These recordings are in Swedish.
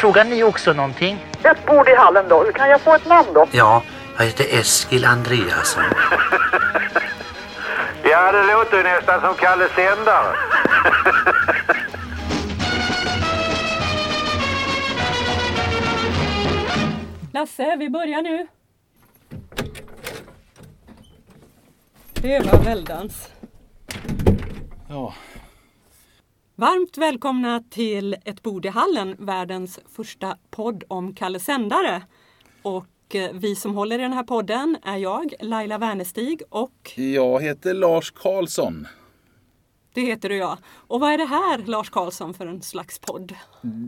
Frågar ni också någonting? Ett bord i hallen då. Kan jag få ett namn då? Ja, jag heter Eskil Andreasson. Ja, det låter ju nästan som Kalle Sändare. Lasse, vi börjar nu. Det var väldans. Ja. Varmt välkomna till Ett bord i hallen, världens första podd om Kalle Sändare. Och eh, vi som håller i den här podden är jag, Laila Wernestig och Jag heter Lars Karlsson. det heter du ja. Och vad är det här Lars Karlsson för en slags podd?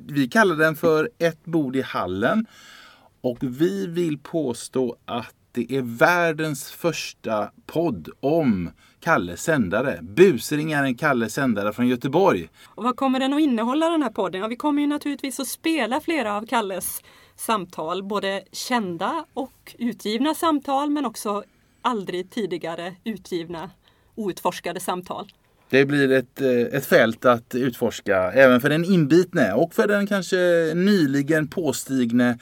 Vi kallar den för Ett bord i hallen. Och vi vill påstå att det är världens första podd om Kalle Sändare. Busring är en Kalle Sändare från Göteborg. Och vad kommer den att innehålla den här podden? Ja, vi kommer ju naturligtvis att spela flera av Kalles samtal, både kända och utgivna samtal men också aldrig tidigare utgivna outforskade samtal. Det blir ett, eh, ett fält att utforska även för den inbitne och för den kanske nyligen påstigne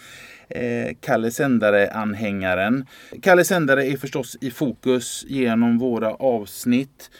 eh, Kalle Sändare-anhängaren. Kalle Sändare är förstås i fokus genom våra avsnitt.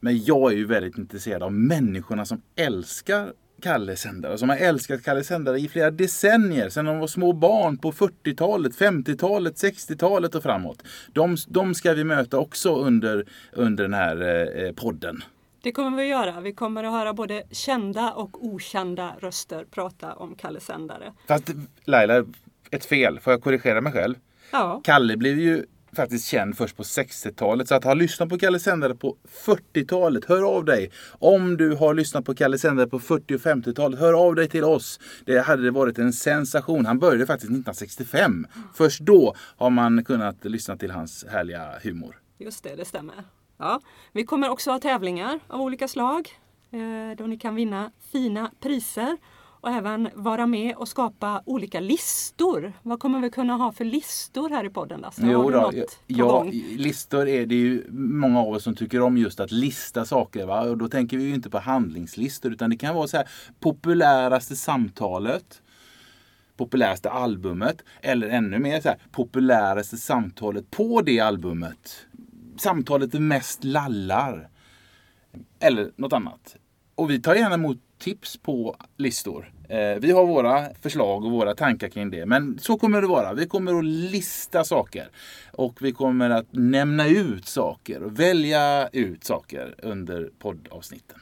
Men jag är ju väldigt intresserad av människorna som älskar Kalle Sändare. Som har älskat Kalle Sändare i flera decennier. Sedan de var små barn på 40-talet, 50-talet, 60-talet och framåt. De, de ska vi möta också under, under den här eh, eh podden. Det kommer vi att göra. Vi kommer att höra både kända och okända röster prata om Kalle Sändare. Fast Laila, ett fel. Får jag korrigera mig själv? Ja, Kalle blev ju faktiskt känd först på 60-talet. Så att ha lyssnat på Kalle Sändare på 40-talet, hör av dig. Om du har lyssnat på Kalle Sändare på 40 och 50-talet, hör av dig till oss. Det hade varit en sensation. Han började faktiskt 1965. Först då har man kunnat lyssna till hans härliga humor. just det, det stämmer. Ja. Vi kommer också ha tävlingar av olika slag eh, då ni kan vinna fina priser och även vara med och skapa olika listor. Vad kommer vi kunna ha för listor här i podden Lasse? Något på ja, listor är det ju många av oss som tycker om just att lista saker. Va? Och då tänker vi ju inte på handlingslistor utan det kan vara så här populäraste samtalet populäraste albumet eller ännu mer så här, populäraste samtalet på det albumet. Samtalet det mest lallar. Eller något annat. Och vi tar gärna emot tips på listor. Eh, vi har våra förslag och våra tankar kring det. Men så kommer det vara. Vi kommer att lista saker. Och vi kommer att nämna ut saker och välja ut saker under poddavsnitten.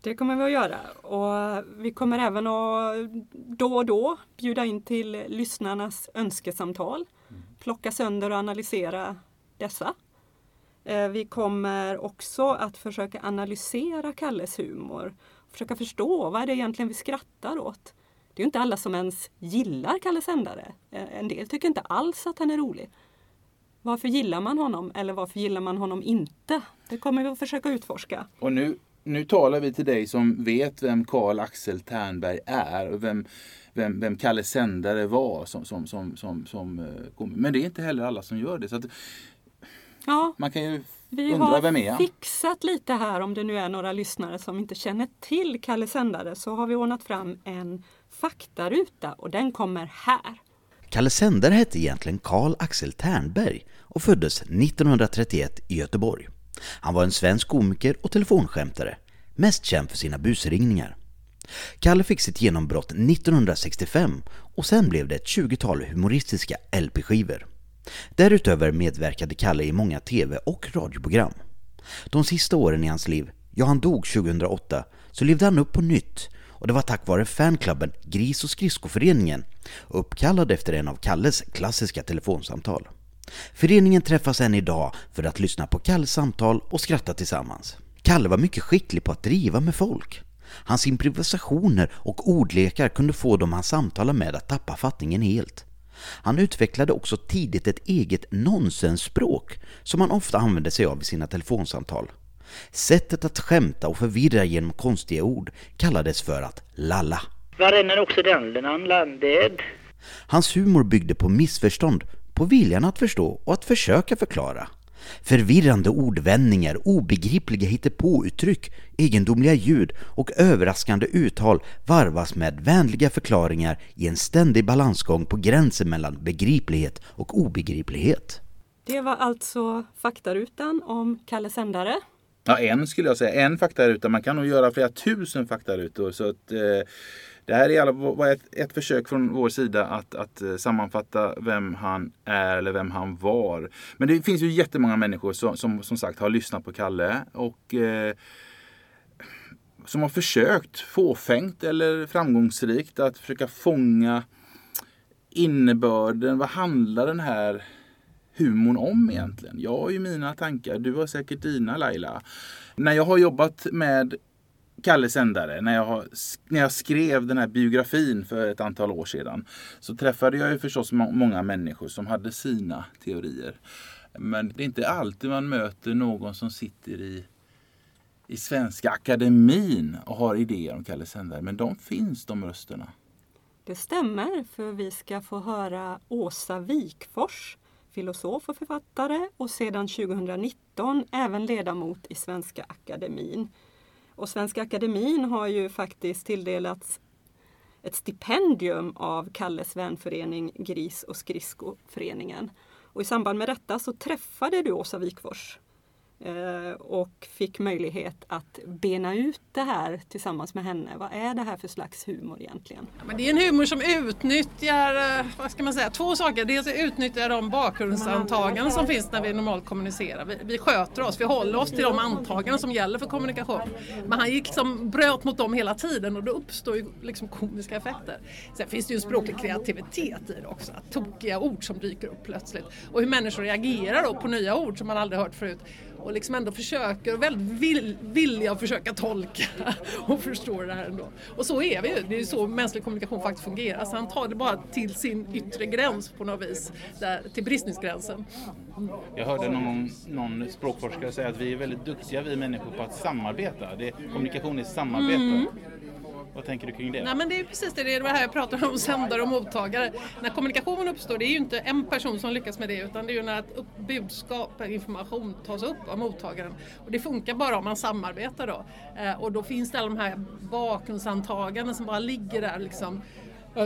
Det kommer vi att göra och vi kommer även att då och då bjuda in till lyssnarnas önskesamtal. Plocka sönder och analysera dessa. Eh, vi kommer också att försöka analysera Kalles humor. Försöka förstå vad är det egentligen vi skrattar åt. Det är ju inte alla som ens gillar Kalle Sändare. Eh, en del tycker inte alls att han är rolig. Varför gillar man honom eller varför gillar man honom inte? Det kommer vi att försöka utforska. Och nu, nu talar vi till dig som vet vem Karl Axel Ternberg är och vem, vem, vem Kalle Sändare var. Som, som, som, som, som. Eh, Men det är inte heller alla som gör det. Så att Ja, man kan ju Vi undra har vem är han? fixat lite här om det nu är några lyssnare som inte känner till Kalle Sändare så har vi ordnat fram en faktaruta och den kommer här. Kalle Sändare hette egentligen Karl Axel Ternberg och föddes 1931 i Göteborg. Han var en svensk komiker och telefonskämtare, mest känd för sina busringningar. Kalle fick sitt genombrott 1965 och sen blev det ett 20-tal humoristiska LP-skivor. Därutöver medverkade Kalle i många tv och radioprogram. De sista åren i hans liv, ja han dog 2008, så levde han upp på nytt och det var tack vare fanklubben Gris och skridskoföreningen uppkallad efter en av Kalles klassiska telefonsamtal. Föreningen träffas än idag för att lyssna på Kalles samtal och skratta tillsammans. Kalle var mycket skicklig på att driva med folk. Hans improvisationer och ordlekar kunde få dem han samtalade med att tappa fattningen helt. Han utvecklade också tidigt ett eget nonsensspråk som han ofta använde sig av i sina telefonsamtal. Sättet att skämta och förvirra genom konstiga ord kallades för att lalla. Var den, den landed? Hans humor byggde på missförstånd, på viljan att förstå och att försöka förklara. Förvirrande ordvändningar, obegripliga hittepåuttryck, egendomliga ljud och överraskande uttal varvas med vänliga förklaringar i en ständig balansgång på gränsen mellan begriplighet och obegriplighet. Det var alltså faktarutan om Kalle Sändare. Ja, en skulle jag säga. En faktaruta. Man kan nog göra flera tusen faktarutor. Så att, eh, det här är alla, var ett, ett försök från vår sida att, att eh, sammanfatta vem han är eller vem han var. Men det finns ju jättemånga människor som som, som sagt har lyssnat på Kalle och eh, som har försökt fåfängt eller framgångsrikt att försöka fånga innebörden. Vad handlar den här humorn om egentligen? Jag har ju mina tankar, du har säkert dina Laila. När jag har jobbat med Kalle Sändare, när jag, när jag skrev den här biografin för ett antal år sedan så träffade jag ju förstås många människor som hade sina teorier. Men det är inte alltid man möter någon som sitter i, i Svenska Akademin och har idéer om Kalle Sändare. Men de finns, de rösterna. Det stämmer, för vi ska få höra Åsa Wikfors, filosof och författare och sedan 2019 även ledamot i Svenska Akademin. Och Svenska Akademin har ju faktiskt tilldelats ett stipendium av Kalles vänförening Gris och skridskoföreningen. Och i samband med detta så träffade du Åsa Wikfors Eh, och fick möjlighet att bena ut det här tillsammans med henne. Vad är det här för slags humor egentligen? Ja, men det är en humor som utnyttjar, eh, vad ska man säga, två saker. Dels utnyttjar de bakgrundsantaganden som finns när vi normalt kommunicerar. Vi, vi sköter oss, vi håller oss till de antaganden som gäller för kommunikation. Men han gick liksom, bröt mot dem hela tiden och då uppstår ju liksom komiska effekter. Sen finns det ju en språklig kreativitet i det också. Tokiga ord som dyker upp plötsligt. Och hur människor reagerar då på nya ord som man aldrig hört förut och liksom ändå försöker, väldigt vill, villiga att försöka tolka och förstå det här ändå. Och så är vi ju, det är ju så mänsklig kommunikation faktiskt fungerar. Så han tar det bara till sin yttre gräns på något vis, där, till bristningsgränsen. Jag hörde någon, någon språkforskare säga att vi är väldigt duktiga vi människor på att samarbeta. Det, kommunikation är samarbete. Mm. Vad tänker du kring det? Nej, men det är precis det, det är det här jag pratar om, sändare och mottagare. När kommunikation uppstår, det är ju inte en person som lyckas med det utan det är ju när ett budskap, information tas upp av mottagaren. Och det funkar bara om man samarbetar då. Eh, och då finns det alla de här bakgrundsantaganden som bara ligger där liksom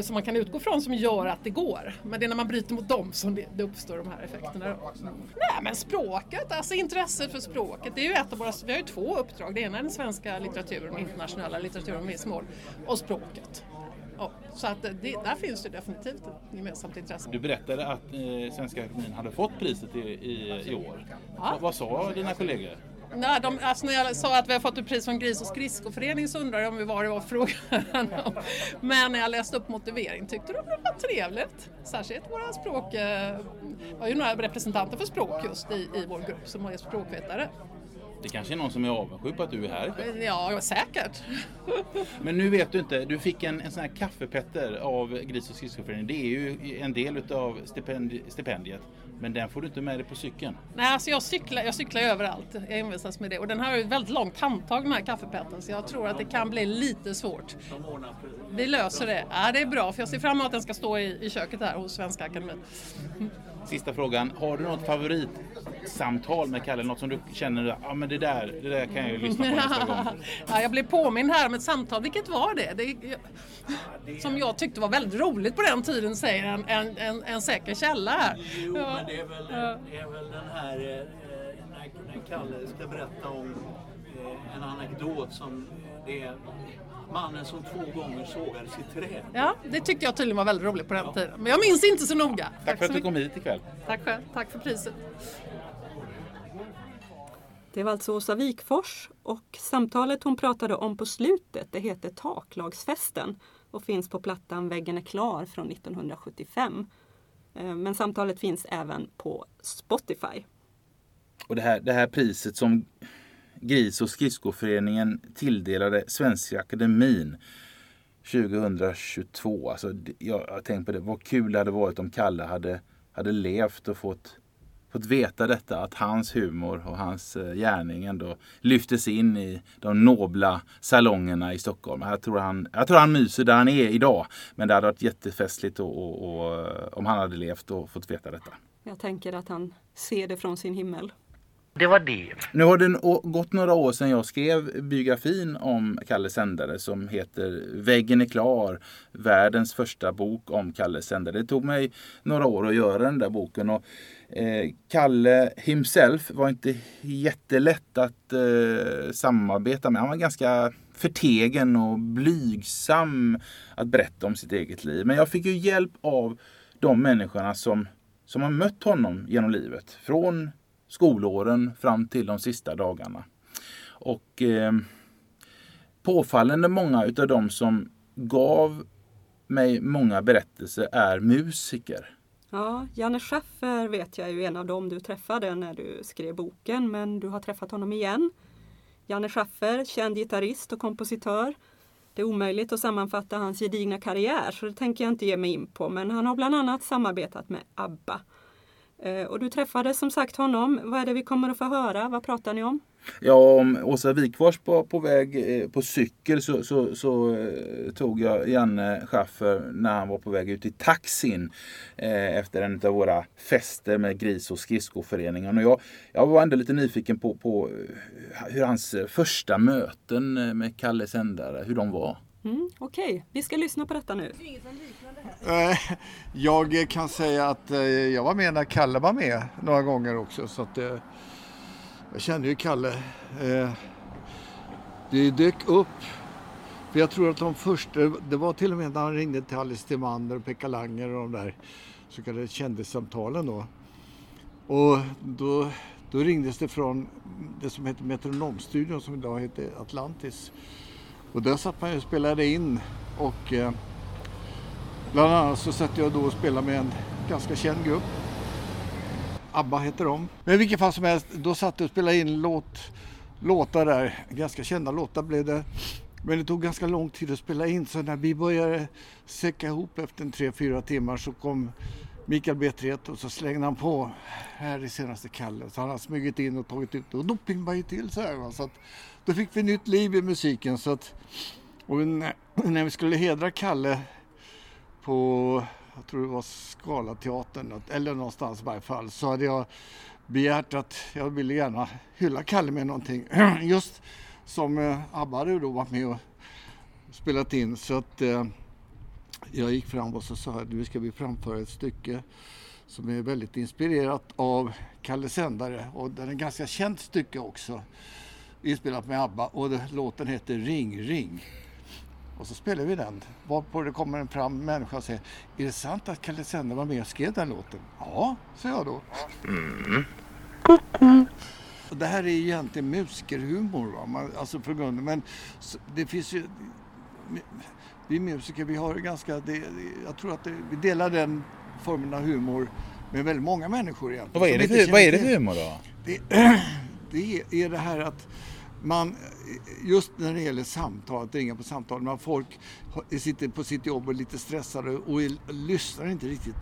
som man kan utgå från som gör att det går. Men det är när man bryter mot dem som det, det uppstår de här effekterna. Mm. Nej men språket, alltså intresset för språket, det är ju ett av våra, vi har ju två uppdrag. Det ena är den svenska litteraturen, den internationella litteraturen med mål, och språket. Ja, så att det, där finns det definitivt ett gemensamt intresse. Du berättade att eh, Svenska Akademin hade fått priset i, i, i år. Ja. Vad sa dina kollegor? Nej, de, alltså när jag sa att vi har fått ett pris från Gris och skridskoföreningen så undrade de vad det var frågan om. Men när jag läste upp motivering tyckte de det var trevligt. Särskilt våra språk, det var ju några representanter för språk just i, i vår grupp som är språkvetare. Det kanske är någon som är avundsjuk på att du är här. Ja, säkert. Men nu vet du inte, du fick en, en sån här kaffepetter av Gris och skridskoföreningen. Det är ju en del utav stipendi stipendiet. Men den får du inte med dig på cykeln. Nej, alltså jag cyklar, jag cyklar överallt. Jag envisas med det. Och den har ju väldigt långt handtag den här kaffepetten så jag tror att det kan bli lite svårt. Vi löser det. Ja, det är bra för jag ser fram emot att den ska stå i, i köket här hos Svenska Akademin. Sista frågan. Har du något favoritsamtal med Kalle? Något som du känner att ah, men det, där, det där kan jag ju lyssna på nästa gång? ja, jag blev påmind här om ett samtal. Vilket var det? det som jag tyckte var väldigt roligt på den tiden, säger en, en, en, en säker källa här. Jo, men det är väl, det är väl den här eh, när Kalle ska berätta om eh, en anekdot som det är mannen som två gånger sågades i trä. Ja, det tyckte jag tydligen var väldigt roligt på den tiden. Men jag minns inte så noga. Tack, Tack för att du kom hit ikväll. Tack själv. Tack för priset. Det var alltså Åsa Wikfors och samtalet hon pratade om på slutet det heter Taklagsfesten och finns på plattan Väggen är klar från 1975. Eh, men samtalet finns även på Spotify. Och det här, det här priset som Gris och skridskoföreningen tilldelade Svenska Akademin 2022. Alltså, jag har tänkt på det, vad kul det hade varit om Kalle hade, hade levt och fått, fått veta detta. Att hans humor och hans eh, gärning ändå lyftes in i de nobla salongerna i Stockholm. Jag tror han, jag tror han myser där han är idag. Men det hade varit jättefestligt och, och, och, om han hade levt och fått veta detta. Jag tänker att han ser det från sin himmel. Det var det. Nu har det gått några år sedan jag skrev biografin om Kalle Sändare som heter Väggen är klar. Världens första bok om Kalle Sändare. Det tog mig några år att göra den där boken. Och, eh, Kalle himself var inte jättelätt att eh, samarbeta med. Han var ganska förtegen och blygsam att berätta om sitt eget liv. Men jag fick ju hjälp av de människorna som, som har mött honom genom livet. Från skolåren fram till de sista dagarna. Och eh, påfallande många utav de som gav mig många berättelser är musiker. Ja, Janne Schaffer vet jag är ju en av dem du träffade när du skrev boken, men du har träffat honom igen. Janne Schaffer, känd gitarrist och kompositör. Det är omöjligt att sammanfatta hans gedigna karriär, så det tänker jag inte ge mig in på, men han har bland annat samarbetat med ABBA. Eh, och du träffade som sagt honom. Vad är det vi kommer att få höra? Vad pratar ni om? Ja, om Åsa Wikfors på, på väg eh, på cykel så, så, så eh, tog jag Janne Schaffer när han var på väg ut i taxin eh, efter en av våra fester med Gris och skridskoföreningen. Och jag, jag var ändå lite nyfiken på, på eh, hur hans eh, första möten eh, med Kalle Sändare, hur de var. Mm, Okej, vi ska lyssna på detta nu. Jag kan säga att jag var med när Kalle var med några gånger också. Så att, eh, jag kände ju Kalle. Eh, Det dök upp. För jag tror att de första, det var till och med när han ringde till Alice Timander och Pekka Langer och de där så kallade kändissamtalen då. Och då, då ringdes det från det som heter Metronomstudion som idag heter Atlantis. Och där satt man ju och spelade in och eh, Bland annat så satt jag då och spelade med en ganska känd grupp. ABBA heter de. Men i vilket fall som helst, då satt jag och spelade in låt, låtar där. Ganska kända låtar blev det. Men det tog ganska lång tid att spela in så när vi började säcka ihop efter en tre, fyra timmar så kom Mikael Betret och så slängde han på här i senaste Kalle. Så han har smugit in och tagit ut och då pimpade det till så här. va. Så att, då fick vi nytt liv i musiken. Så att, och när, när vi skulle hedra Kalle på, jag tror det var Scalateatern eller någonstans i varje fall, så hade jag begärt att jag ville gärna hylla Kalle med någonting. Just som eh, ABBA hade då varit med och spelat in. Så att eh, jag gick fram och så sa jag, nu ska vi framföra ett stycke som är väldigt inspirerat av Kalle Sändare och det är ett ganska känt stycke också. Inspelat med ABBA och det, låten heter Ring ring. Och så spelar vi den. Varpå det kommer en fram människa och säger Är det sant att Kalle Sändare var med och skrev den låten? Ja, sa jag då. Och Det här är egentligen musikerhumor. Va? Man, alltså för grunden. Men det finns ju... Vi musiker, vi har ju ganska... Det, jag tror att det, vi delar den formen av humor med väldigt många människor egentligen. Och vad är det vad är det för humor då? det, det är det här att man, just när det gäller samtal, att ringa på samtal, när folk sitter på sitt jobb och är lite stressade och är, lyssnar inte riktigt.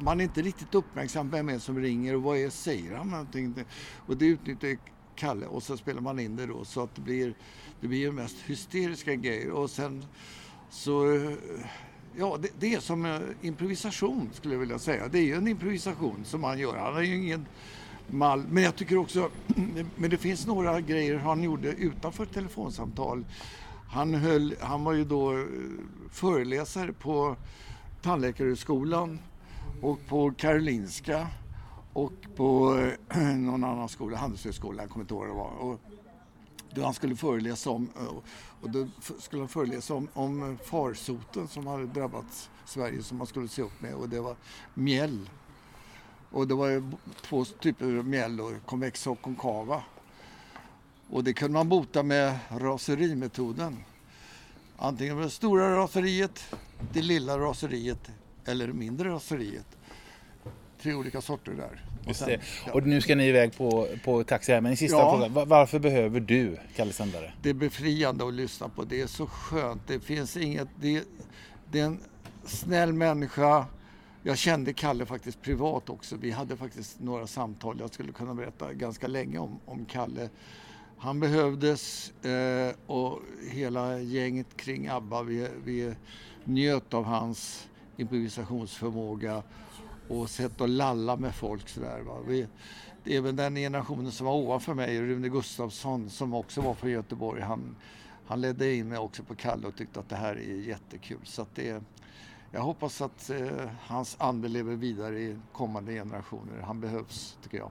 Man är inte riktigt uppmärksam vem är det som ringer och vad är, säger han någonting. Och det utnyttjar Kalle och så spelar man in det då så att det blir, det blir ju mest hysteriska grejer och sen så Ja, det, det är som eh, improvisation skulle jag vilja säga. Det är ju en improvisation som han gör. Han har ju ingen mall. Men jag tycker också, men det finns några grejer han gjorde utanför telefonsamtal. Han, höll, han var ju då eh, föreläsare på Tandläkarhögskolan och på Karolinska och på eh, någon annan skola, Handelshögskolan, jag kommer inte ihåg vad det var. Och då han skulle föreläsa om, eh, och då skulle han föreläsa om, om farsoten som hade drabbat Sverige som man skulle se upp med och det var mjäll. Och det var ju två typer av mjäll, då, konvexa och konkava. Och det kunde man bota med raserimetoden. Antingen med det stora raseriet, det lilla raseriet eller det mindre raseriet. Tre olika sorter där. Och sen- ja. Och nu ska ni iväg på, på taxi här. Men en sista Ja. fråga. Va- Varför behöver du Kalle Sändare? Det är befriande att lyssna på. Det är så skönt. Det finns inget... Det, det är en snäll människa. Jag kände Kalle faktiskt privat också. Vi hade faktiskt några samtal. Jag skulle kunna berätta ganska länge om, om Kalle. Han behövdes eh, och hela gänget kring ABBA, vi, vi njöt av hans improvisationsförmåga och sätt att lalla med folk sådär. Va? Vi, det är väl den generationen som var ovanför mig, Rune Gustafsson som också var från Göteborg. Han, han ledde in mig också på Kalle och tyckte att det här är jättekul. Så att det, jag hoppas att eh, hans ande lever vidare i kommande generationer. Han behövs, tycker jag.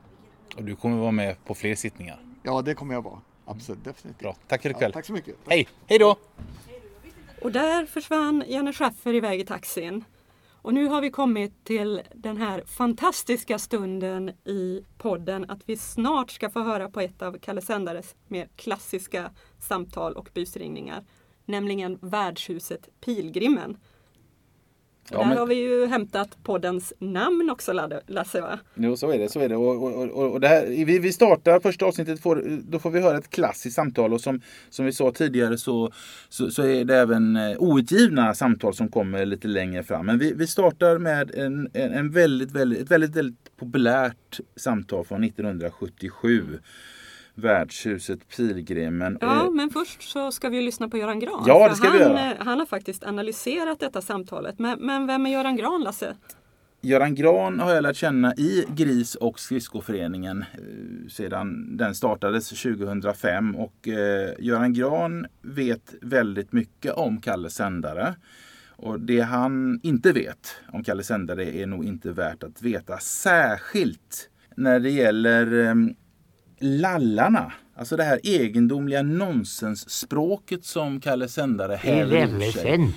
Och du kommer vara med på fler sittningar? Ja, det kommer jag vara. Absolut, definitivt. Bra, tack för ikväll. Ja, tack så mycket. Hej, hej då! Och där försvann Janne Schaffer iväg i taxin. Och nu har vi kommit till den här fantastiska stunden i podden att vi snart ska få höra på ett av Kalle Sändares mer klassiska samtal och busringningar. Nämligen värdshuset Pilgrimen. Ja, Där men- har vi ju hämtat poddens namn också Lasse va? Jo, så är det. Så är det. Och, och, och, och det här, vi, vi startar första avsnittet, får, då får vi höra ett klassiskt samtal. Och som, som vi sa tidigare så, så, så är det även eh, outgivna samtal som kommer lite längre fram. Men vi, vi startar med en, en, en väldigt, väldigt, ett väldigt, väldigt populärt samtal från 1977. Värdshuset Pilgrimen. Ja, Eh, men först så ska vi lyssna på Göran Gran. Ja, det ska vi han, göra. eh, han har faktiskt analyserat detta samtalet. Men, men vem är Göran Gran, Lasse? Göran Gran har jag lärt känna i Gris och skridskoföreningen eh, sedan den startades 2005. Och eh, Göran Gran vet väldigt mycket om Kalle Sändare. Och det han inte vet om Kalle Sändare är nog inte värt att veta. Särskilt när det gäller eh, lallarna. Alltså det här egendomliga nonsensspråket som Kalle Sändare häver ur sig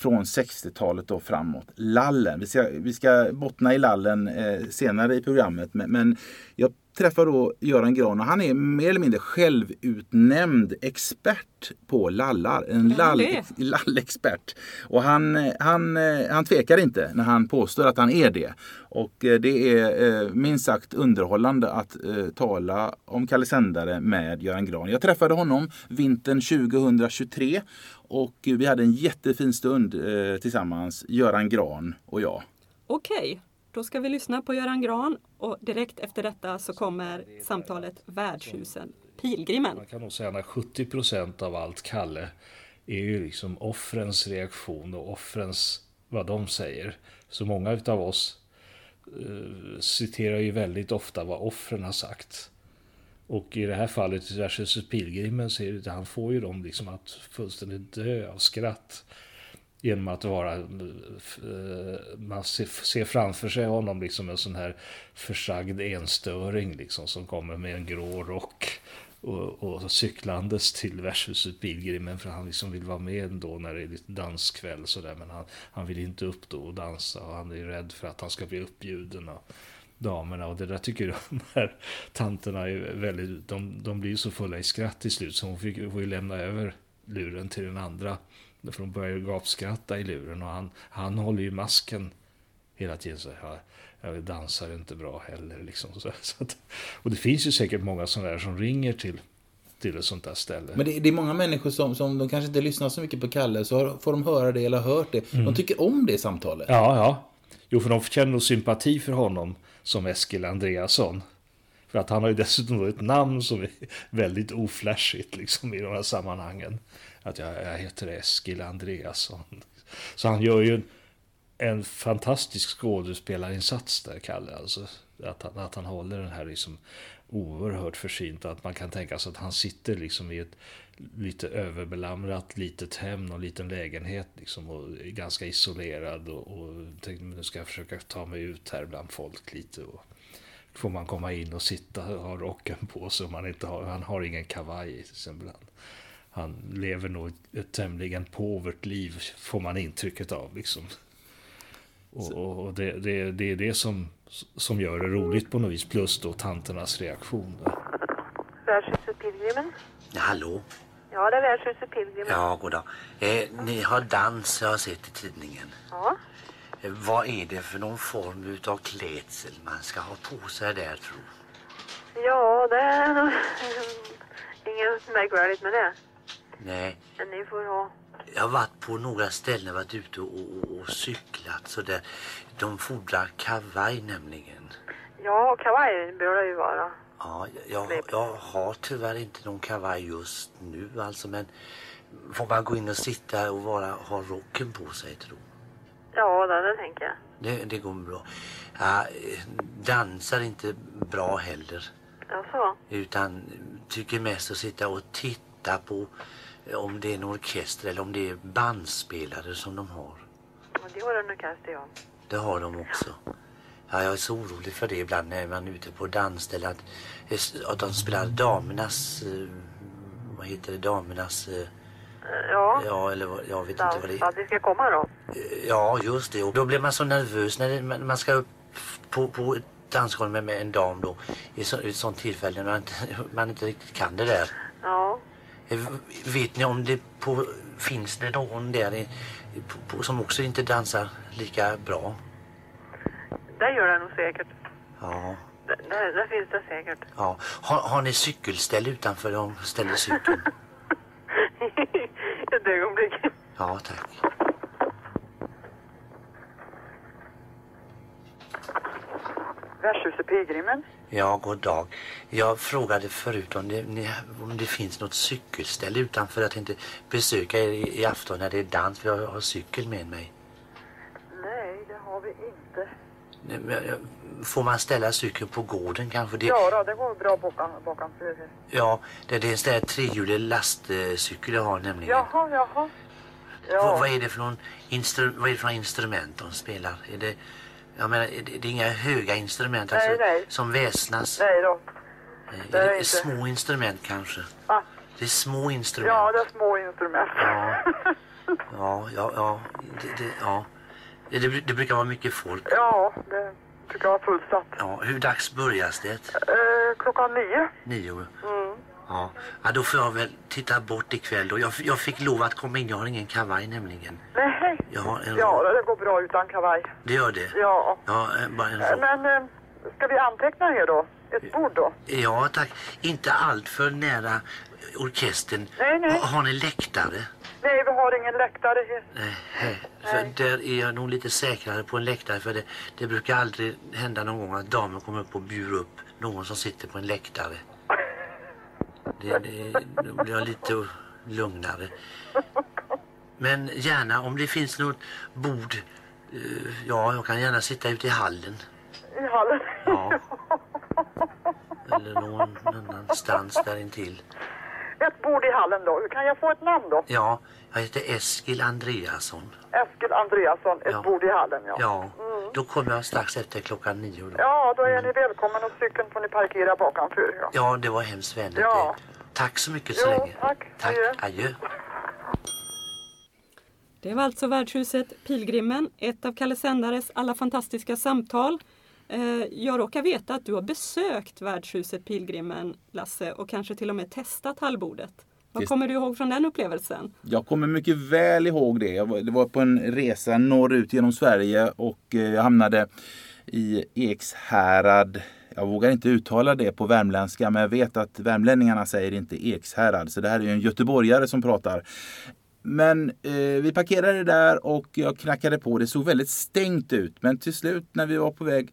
från 60-talet och framåt. Lallen. Vi ska, vi ska bottna i lallen eh, senare i programmet. Men, men jag träffar då Göran Gran och han är mer eller mindre självutnämnd expert på lallar. En lallexpert. Och han, han, han tvekar inte när han påstår att han är det. Och eh, det är eh, minst sagt underhållande att eh, tala om Kalle Sändare med Göran Gran. Jag träffade honom vintern 2023 och vi hade en jättefin stund tillsammans, Göran Gran och jag. Okej, då ska vi lyssna på Göran Gran och direkt efter detta så kommer samtalet Värdshusen Pilgrimen. Man kan nog säga att 70 procent av allt Kalle är ju liksom offrens reaktion och offrens vad de säger. Så många utav oss eh, citerar ju väldigt ofta vad offren har sagt. Och i det här fallet i Värdshuset Pilgrimen så är det, han får ju dem liksom att fullständigt dö av skratt. Genom att vara, eh, eh, man ser, framför sig honom liksom en sån här försagd enstöring liksom som kommer med en grå rock och, och cyklandes till värdshuset Pilgrimen för han liksom vill vara med ändå när det är lite danskväll sådär men han, han vill inte upp då och dansa och han är rädd för att han ska bli uppbjuden av damerna. Och det där tycker de här tanterna är väldigt, de, de blir så fulla i skratt till slut så hon fick, får ju lämna över luren till den andra för de börjar ju gapskratta i luren och han, han håller ju masken hela tiden så här, jag dansar inte bra heller liksom. Så, så att, och det finns ju säkert många sådana där som ringer till, till ett sånt där ställe. Men det, det är många människor som, som de kanske inte lyssnar så mycket på Kalle så har- får de höra det eller har hört det. De tycker om det samtalet. Ja, ja. Jo, för de känner nog sympati för honom som Eskil Andreasson. För att han har ju dessutom ett namn som är väldigt oflashigt liksom i de här sammanhangen. Att jag, jag heter Eskil Andreasson. Så han gör ju en, en fantastisk skådespelarinsats där, Kalle. Alltså, att, han, att han håller den här liksom oerhört försynt. Att man kan tänka sig att han sitter liksom i ett lite överbelamrat litet hem, någon liten lägenhet liksom, och är ganska isolerad. Och, och tänkte nu ska jag försöka ta mig ut här bland folk lite. Och, får man komma in och sitta och ha rocken på sig. Man inte har, han har ingen kavaj till exempel. Han, lever nog ett, tämligen påvert liv, får man intrycket av. Liksom. Och, och, det, det, det är det som, som gör det roligt på något vis. Plus då tanternas reaktion. Värdshuset Pilgrimen? Ja, hallå? Ja, det är Värdshuset Pilgrimen. Ja, goddag. Eh, ni har dans, jag har sett i tidningen. Ja. Eh, vad är det för någon form utav klädsel man ska ha på sig där, tro? Ja, det är nog inget märkvärdigt med det. Nej, Men ni får ha... jag har varit på några ställen, varit ute och, och, och cyklat så där. De fordrar kavaj nämligen. Ja, kavaj bör det ju vara. Ja, jag, jag har tyvärr inte någon kavaj just nu alltså men får man gå in och sitta och vara, ha rocken på sig tro? Ja, det, det tänker jag. Det, det går bra. Ja, dansar inte bra heller. Jaså? Utan tycker mest att sitta och titta på om det är en orkester eller om det är bandspelare som de har. Ja, det har du kanske ja. Det har de också. Ja, jag är så orolig för det ibland när man är ute på dansställe att, att de spelar damernas, eh, vad heter det, damernas, eh, Ja. ja eller jag vet inte vad det är. Att vi ska komma då? Ja, just det. Och då blir man så nervös när det, man man ska upp på, på ett dansgolv med, med en dam då. I, så, i ett sånt tillfälle när man inte, man inte riktigt kan det där. Eh, Vet ni om det på, finns det någon där som också inte dansar lika bra? Det gör det nog säkert. Ja. Det, det, det finns det säkert. ja. Har, har ni cykelställ utanför de ställer cykeln? Ett ögonblick. Ja, tack. Värdshuset Pilgrimen. Ja, god dag. Jag frågade förut om det, ni, om det finns något cykelställ utanför. Jag tänkte besöka er i, i afton när det är dans för jag har cykel med mig. Nej, det har vi inte. Nej, men Får man ställa cykeln på gården kanske? Det, Ja, då, det går bra bakom, flyget. ja, det, det är en sån där trehjulig lastcykel jag har nämligen. Jaha, jaha. Ja, vad, är det för någon instru, vad är det för instrument de spelar? Är det, jag menar, är det, är inga höga instrument Nej, alltså, nej. som väsnas? nej då. Nej, det är är det inte. små instrument kanske? Va? Det är små instrument. Ja, det är små instrument. Ja, ja, ja, ja, det, det, ja. Det, det, brukar vara mycket folk. Ja, det jag är fullsatt. Ja, hur dags börjas det? Eh, klockan nio. Nio? Mm. Ja. ja, då får jag väl titta bort ikväll då. Jag, jag fick lov att komma in, jag har ingen kavaj nämligen. Nej. Jag har en... Ja, det går bra utan kavaj. Det gör det? Ja. Ja, eh, bara en Eh, Men eh, ska vi anteckna här då? Ett bord då? Ja, tack. Inte allt för nära orkestern. Nej, nej. Ha, har ni läktare? Nej, vi har ingen läktare. Nej, för där är jag nog lite säkrare på en läktare för det, det brukar aldrig hända någon gång att damer kommer upp och bjuder upp någon som sitter på en läktare. Det, det, då blir jag lite lugnare. Men gärna om det finns något bord, eh, ja jag kan gärna sitta ute i hallen. I hallen? Ja. Eller någon annanstans där intill. Ett bord i hallen då. Kan jag få ett namn då? Ja, jag heter Eskil Andreasson. Eskil Andreasson, ett Ja. bord i hallen ja. Ja, då kommer jag strax efter klockan nio. Då. Ja, då är ni välkommen och cykeln får ni parkera bakanför. Ja. Ja, det var hemskt vänligt. Ja. Tack så mycket så Jo, länge. tack. Tack. Adjö. Adjö. Det var alltså värdshuset Pilgrimen, ett av Kalle Sändares alla fantastiska samtal. Eh, Jag råkar veta att du har besökt värdshuset Pilgrimen, Lasse, och kanske till och med testat hallbordet. Vad kommer du ihåg från den upplevelsen? Jag kommer mycket väl ihåg det. Jag var, det var på en resa norrut genom Sverige och eh, jag hamnade i Ekshärad. Jag vågar inte uttala det på värmländska men jag vet att värmlänningarna säger inte Ekshärad. Så det här är ju en göteborgare som pratar. Men eh, vi parkerade där och jag knackade på. Det såg väldigt stängt ut. Men till slut när vi var på väg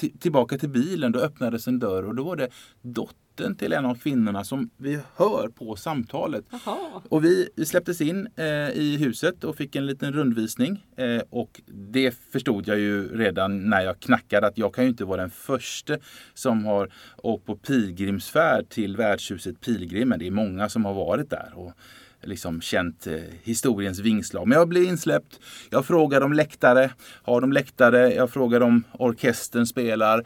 ti- tillbaka till bilen då öppnades en dörr och då var det dottern till en av kvinnorna som vi hör på samtalet. Jaha. Och vi, vi släpptes in eh, i huset och fick en liten rundvisning. Eh, och det förstod jag ju redan när jag knackade att jag kan ju inte vara den första som har åkt på pilgrimsfärd till värdshuset Pilgrimen. Det är många som har varit där. Och liksom känt eh, historiens vingslag. Men jag blev insläppt. Jag frågade om läktare. Har de läktare? Jag frågade om orkestern spelar.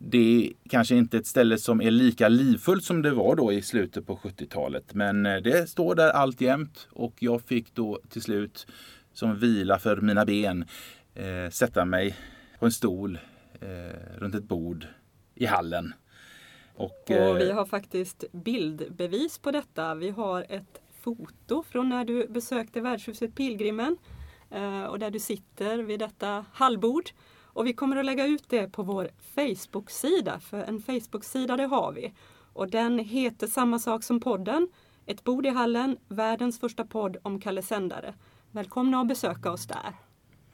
Det är kanske inte ett ställe som är lika livfullt som det var då i slutet på 70-talet. Men eh, det står där alltjämt och jag fick då till slut som vila för mina ben eh, sätta mig på en stol eh, runt ett bord i hallen. Och, eh, Och vi har faktiskt bildbevis på detta. Vi har ett foto från när du besökte värdshuset Pilgrimen eh, och där du sitter vid detta hallbord. Och vi kommer att lägga ut det på vår Facebook-sida, för en Facebook-sida det har vi. Och den heter samma sak som podden, Ett bord i hallen, världens första podd om Kalle Sändare. Välkomna att besöka oss där.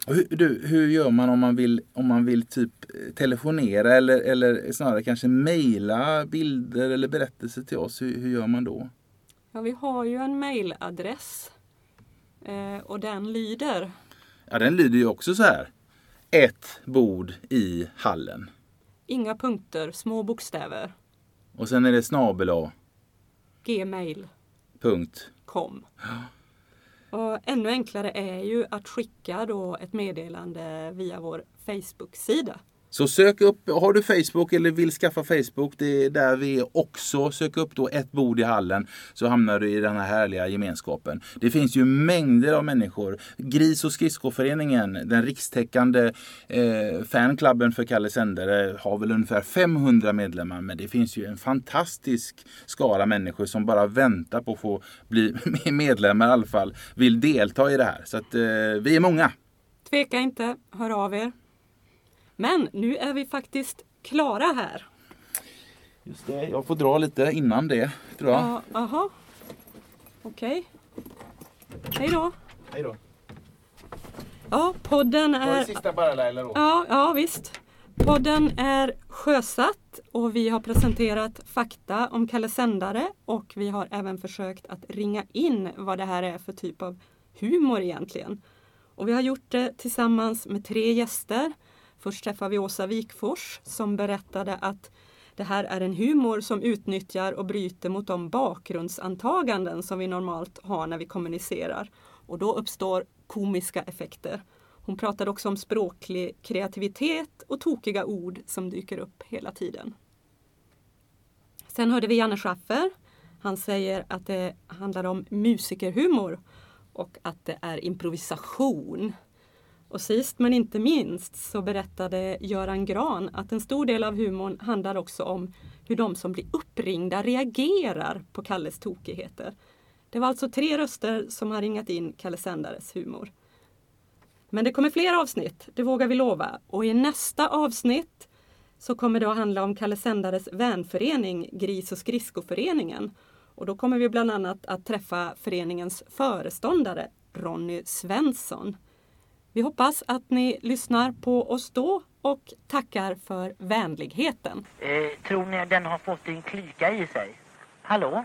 Hur, du, hur gör man om man vill, om man vill typ eh, telefonera eller, eller snarare kanske mejla bilder eller berättelser till oss? Hur, hur gör man då? Ja, vi har ju en mailadress eh, och den lyder Ja, den lyder ju också så här. Ett bord i hallen. Inga punkter, små bokstäver. Och sen är det snabel A. Gmail. Punkt. kom. Och ännu enklare är ju att skicka då ett meddelande via vår Facebook-sida. Så sök upp, har du Facebook eller vill skaffa Facebook, det är där vi är också. Sök upp då ett bord i hallen så hamnar du i den här härliga gemenskapen. Det finns ju mängder av människor. Gris och skridskoföreningen, den rikstäckande eh, fanklubben för Kalle Sändare har väl ungefär 500 medlemmar. Men det finns ju en fantastisk skara människor som bara väntar på att få bli medlemmar i alla fall. Vill delta i det här. Så att eh, vi är många. Tveka inte, hör av er. Men nu är vi faktiskt klara här. Just det, jag får dra lite innan det tror jag. Ja, Aha. Okej. Hej då. Hej då. Ja, podden Var det är... sista bara Laila då? Ja, ja visst. Podden är sjösatt och vi har presenterat fakta om Kalle Sändare och vi har även försökt att ringa in vad det här är för typ av humor egentligen. Och vi har gjort det tillsammans med tre gäster. Först träffade vi Åsa Wikfors som berättade att det här är en humor som utnyttjar och bryter mot de bakgrundsantaganden som vi normalt har när vi kommunicerar. Och då uppstår komiska effekter. Hon pratade också om språklig kreativitet och tokiga ord som dyker upp hela tiden. Sen hörde vi Janne Schaffer. Han säger att det handlar om musikerhumor och att det är improvisation. Och sist men inte minst så berättade Göran Gran att en stor del av humorn handlar också om hur de som blir uppringda reagerar på Kalles tokigheter. Det var alltså tre röster som har ringat in Kalle Sändares humor. Men det kommer fler avsnitt, det vågar vi lova. Och i nästa avsnitt så kommer det att handla om Kalle Sändares vänförening Gris och skridskoföreningen. Och då kommer vi bland annat att träffa föreningens föreståndare Ronny Svensson. Vi hoppas att ni lyssnar på oss då och tackar för vänligheten. Eh, tror ni den har fått en klyka i sig? Hallå?